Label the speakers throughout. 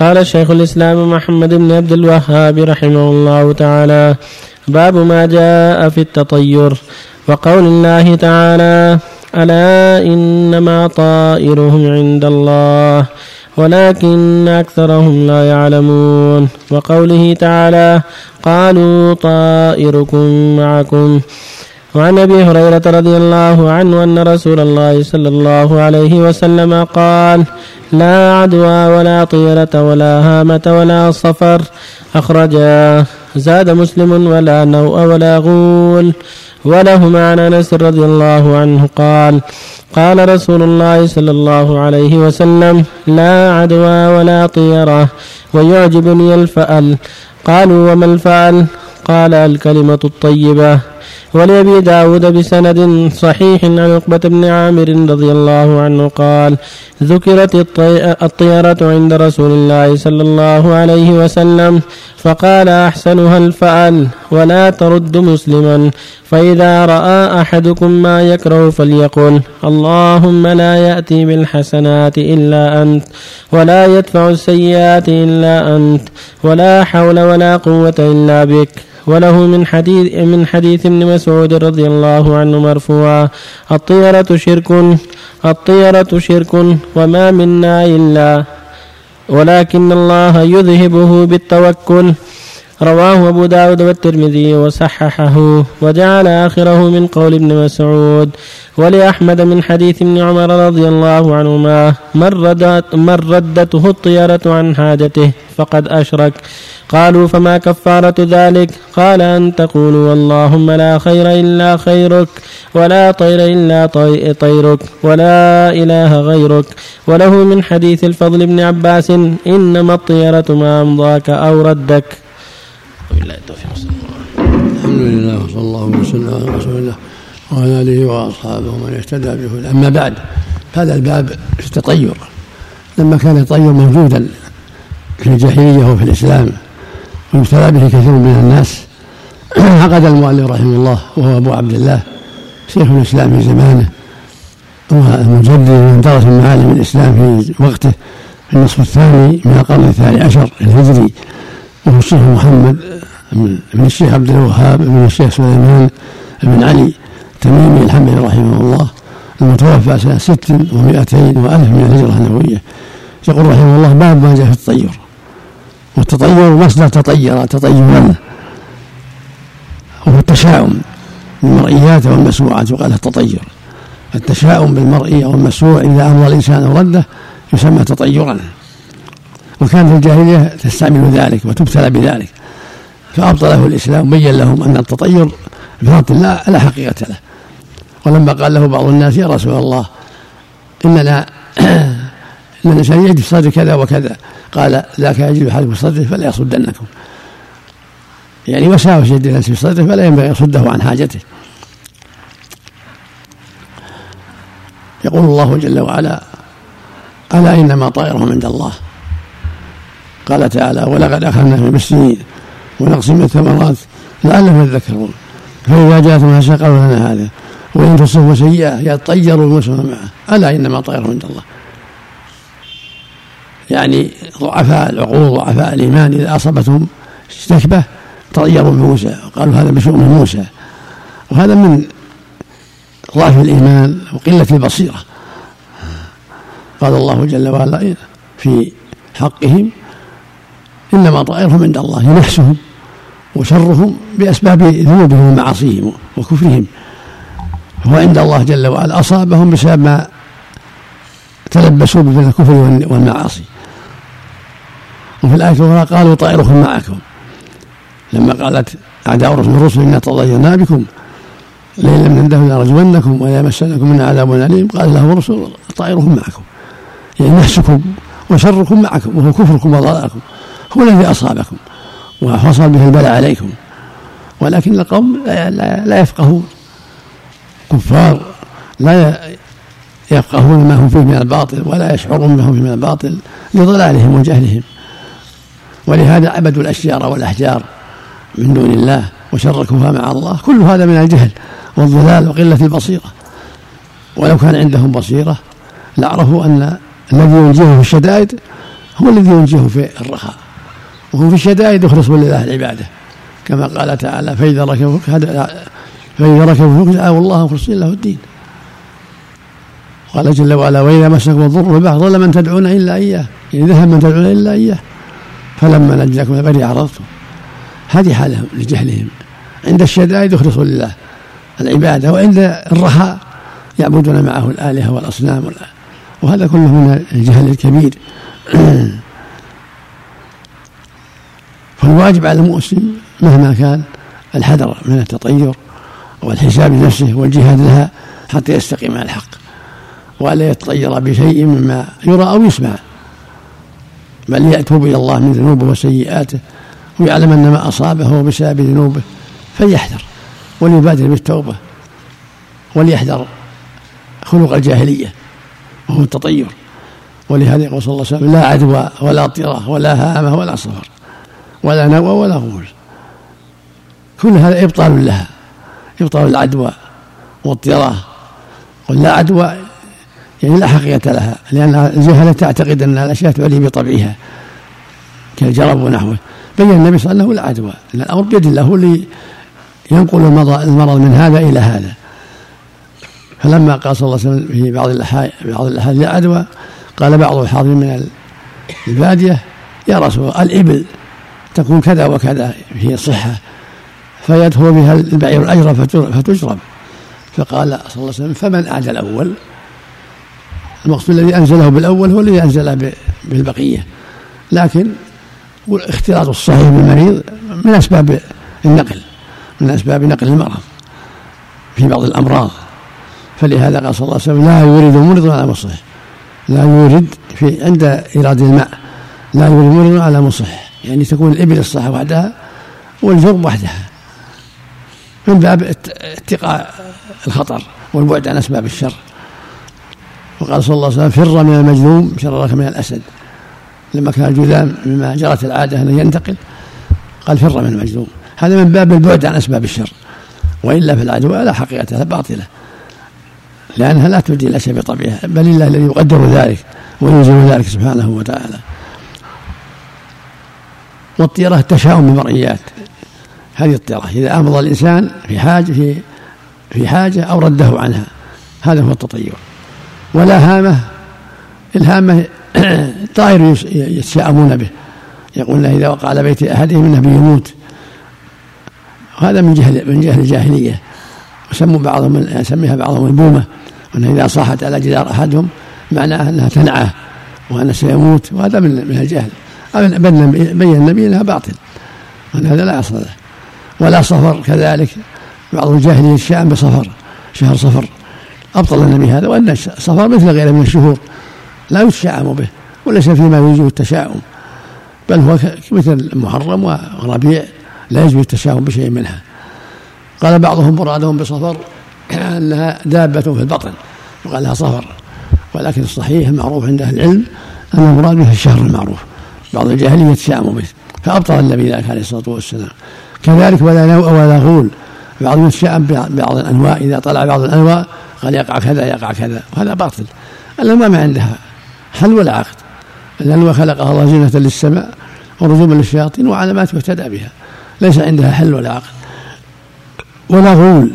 Speaker 1: قال شيخ الإسلام محمد بن عبد الوهاب رحمه الله تعالى باب ما جاء في التطير. وقول الله تعالى ألا إنما طائرهم عند الله ولكن أكثرهم لا يعلمون. وقوله تعالى قالوا طائركم معكم. وعن أبي هريرة رضي الله عنه أن رسول الله صلى الله عليه وسلم قال لا عدوى ولا طيرة ولا هامة ولا صفر اخرجاه زاد مسلم ولا نوء ولا غول. ولهما عن أنس رضي الله عنه قال قال رسول الله صلى الله عليه وسلم لا عدوى ولا طيرة ويعجبني الفأل قالوا وما الفأل؟ قال الكلمة الطيبة. ولأبي داود بسند صحيح عن عقبة بن عامر رضي الله عنه قال ذكرت الطيرة عند رسول الله صلى الله عليه وسلم فقال أحسنها الفأل ولا ترد مسلما فإذا رأى أحدكم ما يكره فليقل اللهم لا يأتي بالحسنات إلا أنت ولا يدفع السيئات إلا أنت ولا حول ولا قوة إلا بك. وله من حديث من حديث ابن مسعود رضي الله عنه مرفوعا. الطيرة شرك الطيرة شرك وما منا إلا ولكن الله يذهبه بالتوكل. رواه أبو داود والترمذي وصححه وجعل آخره من قول ابن مسعود ولأحمد من حديث ابن عمر رضي الله عنهما من, من ردته الطيرة عن حاجته فقد أشرك. قالوا فما كفارة ذلك؟ قال أن تقولوا اللهم لا خير إلا خيرك ولا طير إلا طيرك ولا إله غيرك. وله من حديث الفضل بن عباس إنما الطيرة ما أمضاك أو ردك.
Speaker 2: وبالله التوفيق. الحمد لله وصلى الله وسلم على رسول الله وعلى آله وأصحابه ومن اهتدى به أما بعد هذا الباب في التطير. لما كان التطير موجودا في الجاهلية وفي الإسلام ويبتلى به كثير من الناس عقد المؤلف رحمه الله وهو أبو عبد الله شيخ الإسلام في زمانه والمجدد من درس معالم الإسلام في وقته في النصف الثاني من القرن الثاني عشر الهجري. وهو الشيخ محمد بن الشيخ عبد الوهاب بن الشيخ سليمان بن علي تميمي الحمد رحمه الله المتوفى سنة ست ومائتين وألف من الهجرة النبوية. يقول رحمه الله باب ما جاء في التطير. والتطير مصدر تطير تطيرا وهو التشاؤم بالمرئيات والمسموعات وقال التطير. التشاؤم بالمرئي أو المسموع إذا أمر الإنسان رده يسمى تطيرا. وكانت الجاهلية تستعمل ذلك وتبتلى بذلك. فأبطله الإسلام بين لهم أن التطير بفضل الله لا حقيقة له. ولما قال له بعض الناس يا رسول الله إننا ان الانسان يجد في صدره كذا وكذا. قال ذاك يجد احد في صدره فلا يصدنكم. يعني وساوس يجد الناس في صدره فلا ينبغي أن يصده عن حاجته. يقول الله جل وعلا ألا إنما طائرهم عند الله؟ قال تعالى ولقد اخذناهم بالسنين ونقص من الثمرات لعلهم يذكرون. فإذا جاءتهم هشا قالوا لنا هذا وإن تصبوا سيئة يطيروا المسلمون معه. ألا إنما طائرهم عند الله. يعني ضعفاء العقول ضعفاء الإيمان إذا أصابتهم استكبه تطيروا بموسى وقالوا هذا بشؤم موسى. وهذا من ضعف الإيمان وقلة البصيرة. قال الله جل وعلا في حقهم إنما طائرهم عند الله نحسهم وشرهم بأسباب ذنوبهم ومعاصيهم وكفرهم. هو عند الله جل وعلا. أصابهم بسبب ما تلبسوا من الكفر والمعاصي. وفي الآية الأخرى قالوا طائركم معكم. لما قالت أعداء الرسل إنا تطيرنا بكم. لئن لم تنتهوا لرجمنكم ولا يمسنكم من عذاب أليم. قال له الرسل طائركم معكم. يعني نحسكم وشركم معكم وهو كفركم وضلالكم هو الذي أصابكم وحصل به البلاء عليكم. ولكن القوم لا يفقهون. كفار لا يفقهون ما هم فيه من الباطل ولا يشعرون ما هم فيه من الباطل لضلالهم وجهلهم. ولهذا عبدوا الأشجار والأحجار من دون الله وشركوها مع الله. كل هذا من الجهل والضلال وقلة البصيرة. ولو كان عندهم بصيرة لعرفوا أن الذي ينجيهم في الشدائد هو الذي ينجيه في الرخاء. وهو في الشدائد يخلص لله العبادة. كما قال تعالى فإذا ركبوا فإذا ركبوا دعوا الله مخلصين له الدين. قال جل وعلا وإذا مسكم الضر في البحر ضل من تدعون إلا إياه. يعني ذهب من تدعون إلا إياه. فلما نجاكم البر عرضتم. هذه حالهم لجهلهم. عند الشدائد يخلصوا لله العبادة وعند الرخاء يعبدون معه الآلهة والأصنام. وهذا كله من الجهل الكبير. فالواجب على المسلم مهما كان الحذر من التطير والحساب لنفسه والجهاد لها حتى يستقيم على الحق ولا يتطير بشيء مما يرى أو يسمع. بل يتوب إلى الله من ذنوبه وسيئاته ويعلم أن ما أصابه هو بسبب ذنوبه فليحذر وليبادر بالتوبة وليحذر خلق الجاهلية وهو التطير. ولهذا يقول صلى الله عليه وسلم لا عدوى ولا طيرة ولا هامة ولا صفر. ولا نوى ولا غول. كل هذا إبطال لها إبطال العدوى والطيرة قل لا عدوى يعني لا حقيقة لها لأن الجهلة تعتقد أن الأشياء تعلي بطبعها كالجرب ونحوه. بين النبي صلى الله عليه وسلم لا عدوى أن الأمر بيد الله هو اللي ينقل المرض من هذا إلى هذا. فلما قال صلى الله عليه وسلم في بعض بعض الأحاديث لا عدوى قال بعض الحاضرين من البادية يا رسول الله الإبل تكون كذا وكذا فيه صحة فيدخل بها البعير الأجرب فتجرب فقال صلى الله عليه وسلم فمن أعدى الأول؟ المقصود الذي أنزله بالأول هو الذي أنزله بالبقية. لكن اختلاط الصحيح بالمريض من أسباب النقل من أسباب نقل المرض في بعض الأمراض. فلهذا قال صلى الله عليه وسلم لا يورد مرض على مصح لا يورد في عند إيراد الماء لا يورد مرض على مصح يعني تكون الإبل الصحة وحدها والجرب وحدها من باب اتقاء الخطر والبعد عن أسباب الشر. وقال صلى الله عليه وسلم فر من المجذوم شرك من الأسد. لما كان الجذام مما جرت العادة أن ينتقل قال فر من المجذوم هذا من باب البعد عن أسباب الشر. وإلا في العدوى لا حقيقة لها باطلة. لأنها لا تؤدي إلى شيء بطبيعها بل الله الذي يقدر ذلك وينزل ذلك سبحانه وتعالى. والطيرة التشاؤم بالمرئيات هذه الطيرة إذا أمضى الإنسان في حاجة في في حاجة أو رده عنها. هذا هو التطير. ولا هامة الهامة طائر يتشاءمون به. يقولون إذا وقع على بيت أحدهم إنه بيموت هذا من جهل من جهل الجاهلية. وسموا بعضهم يسميها بعضهم البومة. وأن إذا صاحت على جدار أحدهم معناه أنها تنعى وأنه سيموت. وهذا من الجهل. بين النبي أنها باطل. وأن هذا لا أصل له. ولا صفر كذلك. بعض الجاهلية الشام بصفر. شهر صفر. أبطل النبي هذا. وأن الصفر مثل غيره من الشهور. لا يتشاءم به. وليس فيما يوجب التشاؤم. بل هو مثل محرم وربيع. لا يجوز التشاؤم بشيء منها. قال بعضهم مرادهم بصفر. أنها دابة في البطن. وقال لها صفر. ولكن الصحيح المعروف عند أهل العلم أن المراد به الشهر المعروف. بعض الجاهلية يتشاءم به فأبطل النبي ذلك عليه الصلاة والسلام. كذلك ولا نوء ولا غول بعضهم يتشاءم ببعض الأنواع إذا طلع بعض الأنواع قال يقع كذا يقع كذا وهذا باطل. الأنواع ما عندها حل ولا عقد. الأنواع خلقها الله زينة للسماء ورجوما للشياطين وعلامات يهتدى بها. ليس عندها حل ولا عقد. ولا غول.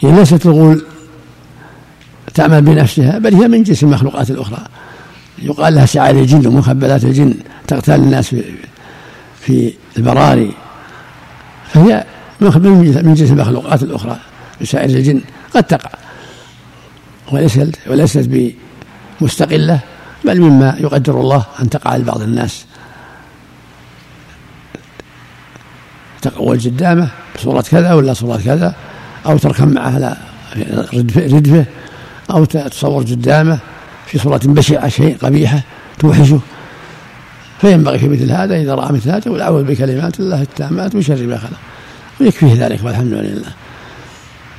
Speaker 2: هي ليست الغول تعمل بنفسها بل هي من جنس المخلوقات الأخرى. يقال لها سعال الجن ومخبلات الجن تغتال الناس في, البراري. فهي من جنس المخلوقات الأخرى سائر الجن قد تقع. وليست وليست بمستقلة بل مما يقدر الله أن تقع لبعض الناس. تقول قدامه بصورة كذا ولا صورة كذا أو تركب معه على ردفه أو تصور قدامه في صورة بشعة شيء قبيحة توحشه فينبغي في مثل هذا إذا رأى مثل هذا يقول أعوذ بكلمات الله التامات من شر ما خلق. ويكفيه ذلك والحمد لله.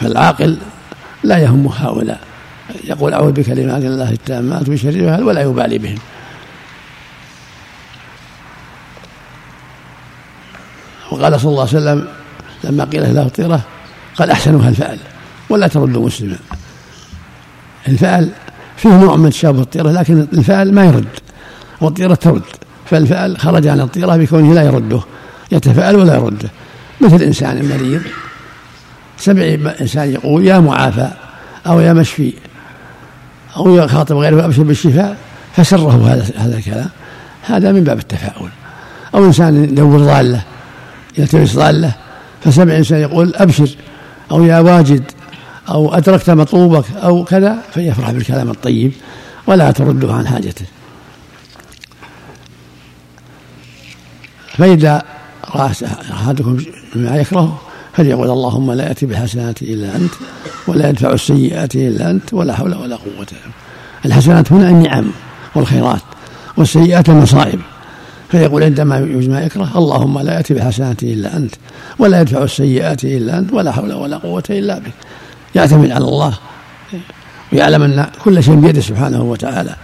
Speaker 2: فالعاقل لا يهم هؤلاء. يقول أعوذ بكلمات الله التامات من شر ما ولا يبالي بهم. وقال صلى الله عليه وسلم لما قيل له الطيرة قال أحسنها الفعل ولا ترد مسلما. الفعل فيه نوع من تشابه الطيرة لكن الفعل ما يرد والطيرة ترد فالفعل خرج عن الطيرة بكونه لا يرده يتفاءل ولا يرده. مثل إنسان مريض سمع إنسان يقول يا معافى أو يا مشفي أو يخاطب غيره وأبشر بالشفاء فسره هذا هذا الكلام. هذا من باب التفاؤل. أو إنسان يدور ضالة يلتمس ضالة فسمع إنسان يقول أبشر أو يا واجد أو أدركت مطلوبك أو كذا فيفرح بالكلام الطيب ولا ترده عن حاجته. فإذا رأى أحدكم ما يكره فليقول اللهم لا يأتي بالحسنات إلا أنت ولا يدفع السيئات إلا أنت ولا حول ولا قوة. الحسنات هنا النعم والخيرات والسيئات المصائب. فيقول عندما يوجد ما يكره اللهم لا يأتي بالحسنات إلا أنت ولا يدفع السيئات إلا أنت ولا حول ولا قوة إلا بك. يعتمد على الله. ويعلم أن كل شيء بيده سبحانه وتعالى.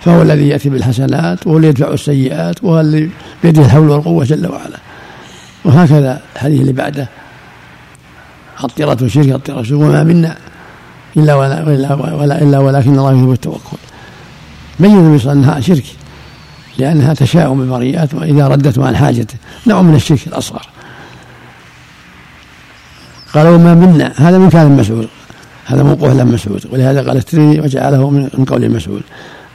Speaker 2: فهو الذي يأتي بالحسنات وهو الذي يدفع السيئات وهو الذي بيده الحول والقوة جل وعلا. وهكذا الحديث اللي بعده. الطيرة شرك الطيرة وما منا إلا ولا, إلا, ولا إلا ولكن الله يحب التوكل. بين النبي أنها شرك لأنها تشاؤم المريات وإذا ردت عن حاجته نوع من الشرك الأصغر. قال وما منا. هذا من كلام مسعود. هذا موقوف لم مسعود. ولهذا قال الترمذي وجعله من قول مسعود.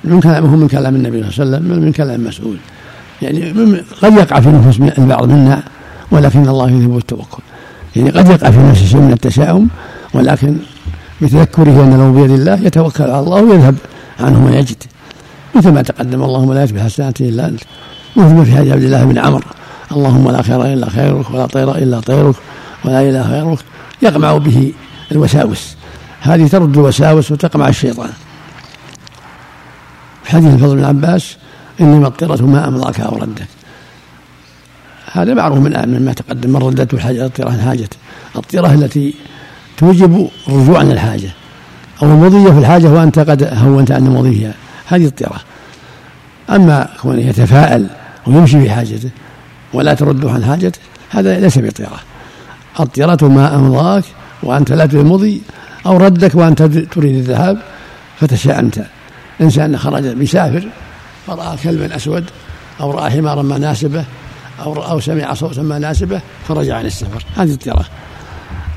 Speaker 2: من كلامه من كلام النبي صلى الله عليه وسلم من كلام مسعود. يعني قد يقع في نفوس البعض منا ولكن الله يذهب التوكل يعني قد يقع في نفسه شيء من التشاؤم ولكن بتذكره ان بيد الله يتوكل على الله ويذهب عنه ما يجد. مثل ما تقدم اللهم لا يتبع حسناته إلا أنت. مثل ما في حديث عبد الله بن عمر. اللهم لا خير إلا خيرك ولا طير إلا طيرك. ولا إله غيرك يقمع به الوساوس. هذه ترد الوساوس وتقمع الشيطان. حديث الفضل بن عباس انما الطيرة ما أمضاك أو ردك. هذا معروف من مما تقدم. من ردته الطيرة عن حاجته. الطيرة التي توجب الرجوع عن الحاجة. أو المضية في الحاجة وأنت قد هونت عن المضي فيها. هذه الطيرة. أما كونه يتفاءل ويمشي في حاجته ولا ترده عن حاجته هذا ليس بطيرة. الطيرة ما أمضاك وأنت لا المضي أو ردك وأنت تريد الذهاب فتشاءمت. إنسان خرج بيسافر فرأى كلبا أسود أو رأى حمارا مناسبة أو أو سمع صوتا مناسبة فرجع عن السفر. هذه الطيرة.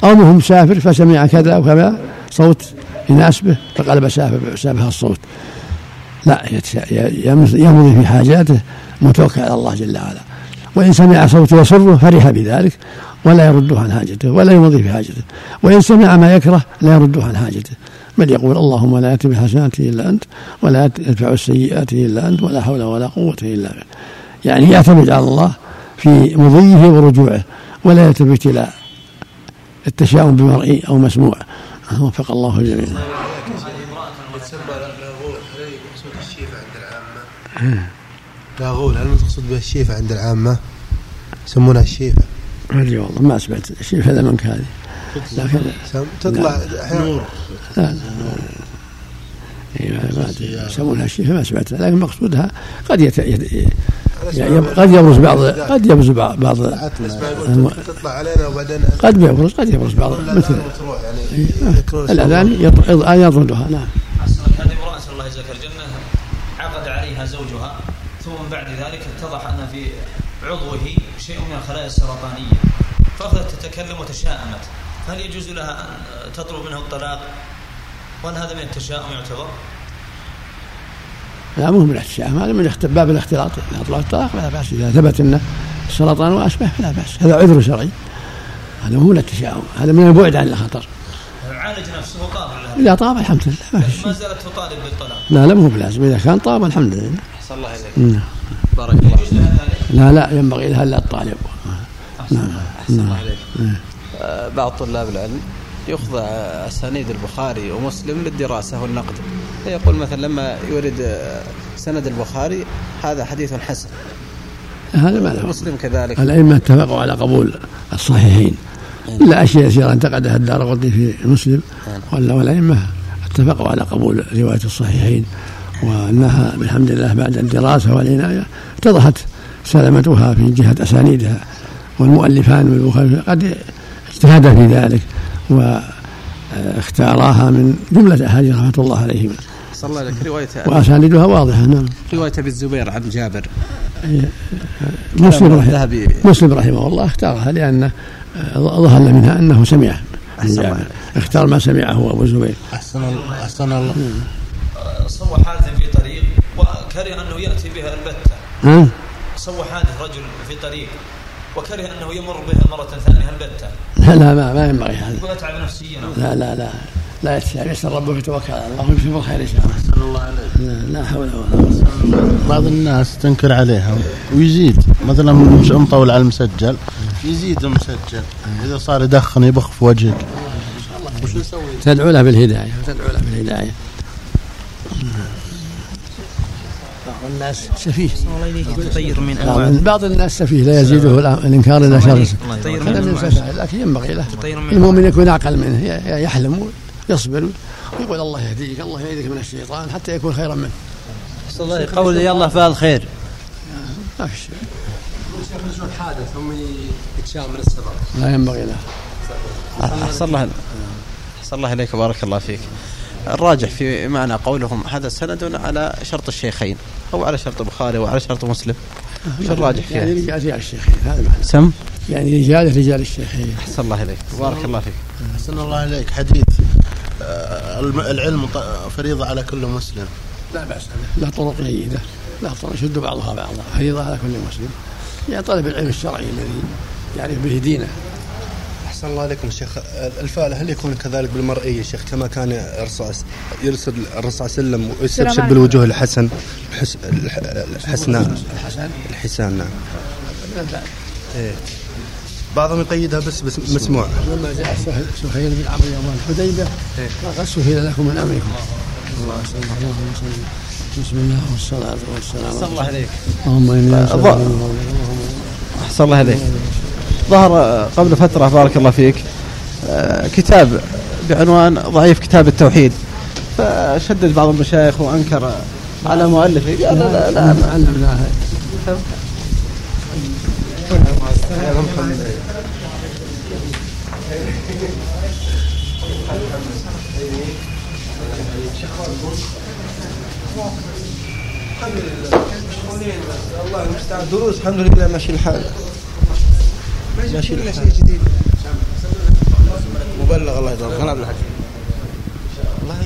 Speaker 2: أو مهم مسافر فسمع كذا وكذا صوت يناسبه فقلب سابه الصوت. لا يمضي في حاجاته متوكل على الله جل وعلا. وإن سمع صوت يسره فرح بذلك. ولا يرده عن حاجته ولا يمضي في حاجته. وإن سمع ما يكره لا يرده عن حاجته. بل يقول اللهم لا يأتي بحسناته إلا أنت ولا يدفع السيئات إلا أنت ولا حول ولا قوة إلا بك يعني يعتمد على الله في مضيه ورجوعه ولا يلتفت إلى التشاؤم بمرئي أو مسموع. وفق الله الجميع.
Speaker 3: لاغول هل المقصود به الشيفة عند العامة؟ يسمونها الشيفة.
Speaker 2: ما أدري والله ما سمعت الشيفة هذا من هذه
Speaker 3: لكن تطلع أحيانا. لا
Speaker 2: لا يسمونها الشيفة ما سمعتها لكن مقصودها قد يت... يعني قد يبرز بعض قد يبرز بعض بعض
Speaker 3: تطلع علينا وبعدين
Speaker 2: قد يبرز قد يبرز بعض مثل
Speaker 3: يعني.
Speaker 2: الاذان يطردها نعم.
Speaker 4: هذه امرأة الله يجزاك الجنة عقد عليها زوجها ثم بعد ذلك اتضح أن في عضوه شيء من الخلايا السرطانية. فأخذت تتكلم وتشاءمت. هل يجوز لها أن تطلب منه الطلاق؟ وهل هذا من التشاؤم يعتبر؟
Speaker 2: لا مو من الاحتشام هذا من باب الاختلاط. إذا اطلق الطلاق فلا بأس. إذا ثبت انه السرطان وأشبه فلا بأس. هذا عذر شرعي. هذا مو من التشاؤم. هذا من البعد عن الخطر.
Speaker 4: عالج نفسه لها
Speaker 2: إذا طاب الحمد لله ما
Speaker 4: زالت تطالب بالطلاق.
Speaker 2: لا لا مو بلازم. إذا كان طاب الحمد لله.
Speaker 4: أحسن الله إليك.
Speaker 2: نعم.
Speaker 4: بارك الله فيك.
Speaker 2: لا لا ينبغي لها إلا الطالب.
Speaker 4: نعم أحسن الله عليك.
Speaker 2: نعم.
Speaker 5: آه، بعض طلاب العلم يخضع أسانيد البخاري ومسلم للدراسة والنقد. فيقول مثلا لما يورد سند البخاري هذا حديث حسن.
Speaker 2: هذا ما له.
Speaker 5: مسلم كذلك.
Speaker 2: الأئمة اتفقوا على قبول الصحيحين. إلا أشياء يسيرة. انتقدها الدار في مسلم ولا والأئمة اتفقوا على قبول رواية الصحيحين. وأنها بحمد الله بعد الدراسة والعناية اتضحت سلامتها في جهة أسانيدها والمؤلفان من البخاري قد اجتهدا في ذلك واختاراها من جملة أحاديث رحمة الله عليهما.
Speaker 5: صلى الله عليك. رواية
Speaker 2: وأساندها واضحة نعم.
Speaker 5: رواية أبي الزبير عن جابر.
Speaker 2: مسلم رحمه مسلم رحمه الله اختارها لأنه آه، ظهر منها أنه سمعه
Speaker 5: أحسن
Speaker 2: جابر.
Speaker 5: الله.
Speaker 2: اختار ما سمعه أبو الزبير.
Speaker 6: أحسن الله أحسن الله.
Speaker 4: صوى حادث في طريق وكره أنه يأتي بها البتة.
Speaker 2: ها؟
Speaker 4: صوى حادث رجل في طريق وكره أنه يمر بها مرة ثانية البتة.
Speaker 2: لا لا ما, ما ينبغي هذا.
Speaker 4: ويتعب نفسيا.
Speaker 2: لا لا لا لا يتسع يسر ربك يتوكل على الله ويمشي بالخير إن شاء الله.
Speaker 6: أحسن الله عليك.
Speaker 2: لا, لا حول ولا قوة
Speaker 6: بعض الناس تنكر عليها ويزيد. مثلا مش مطول على المسجل؟ يزيد المسجل. إذا صار يدخن يبخ في وجهك. وش نسوي؟
Speaker 2: تدعو له بالهداية وتدعو له بالهداية. بعض الناس سفيه.
Speaker 7: الله تطير من
Speaker 2: بعض,
Speaker 7: انواع
Speaker 2: بعض الناس سفيه لا يزيده الإنكار إلا شر هذا من لكن ينبغي له. المؤمن يكون اعقل منه ي- يحلم ويصبر ويقول الله يهديك الله يهديك من الشيطان حتى يكون خيرا منه.
Speaker 8: الله قول يلا فعل خير
Speaker 2: ما في شيء.
Speaker 9: حادث ثم يتشاء من السبب.
Speaker 2: لا ينبغي له.
Speaker 5: أحسن الله أحسن الله إليك. بارك الله فيك. الراجح في معنى قولهم هذا سند على شرط الشيخين أو على شرط البخاري وعلى شرط مسلم. شو الراجح فيها؟
Speaker 2: يعني رجال رجال الشيخين هذا معنى.
Speaker 5: سم؟
Speaker 2: يعني رجال رجال الشيخين.
Speaker 5: أحسن الله إليك. بارك الله فيك.
Speaker 6: أحسن الله عليك حديث آه، العلم فريضة على كل مسلم.
Speaker 2: لا بأس له طرق جيدة له طرق يشد بعضها بعضا. فريضة على كل مسلم. يعني طلب العلم الشرعي الذي يعرف به دينه.
Speaker 9: أحسن الله عليكم شيخ. الفعل هل يكون كذلك بالمرئي يا شيخ كما كان الرسول يرسل الرسول صلى الله عليه وسلم ويستبشر بالوجوه الحسن الحس الحسناء.
Speaker 2: الحسن؟
Speaker 9: الحسان نعم إيه. بعضهم يقيدها بس, بس مسموع.
Speaker 2: لما جاء سهيل بن عمرو يوم الحديبه قال سهيل لكم من الله اللهم صل بسم الله والصلاه والسلام
Speaker 5: أحسن الله إليك
Speaker 2: اللهم فضلك.
Speaker 5: أحسن الله إليك ظهر آه، قبل فترة بارك الله فيك آه، كتاب بعنوان ضعيف كتاب التوحيد فشدد بعض المشايخ وأنكر آه، على مؤلفه لا لا لا
Speaker 10: الله المستعان دروس الحمد لله ماشي الحال ماشي الحال شيء جديد. مبلغ الله يرضى عبد الحكيم والله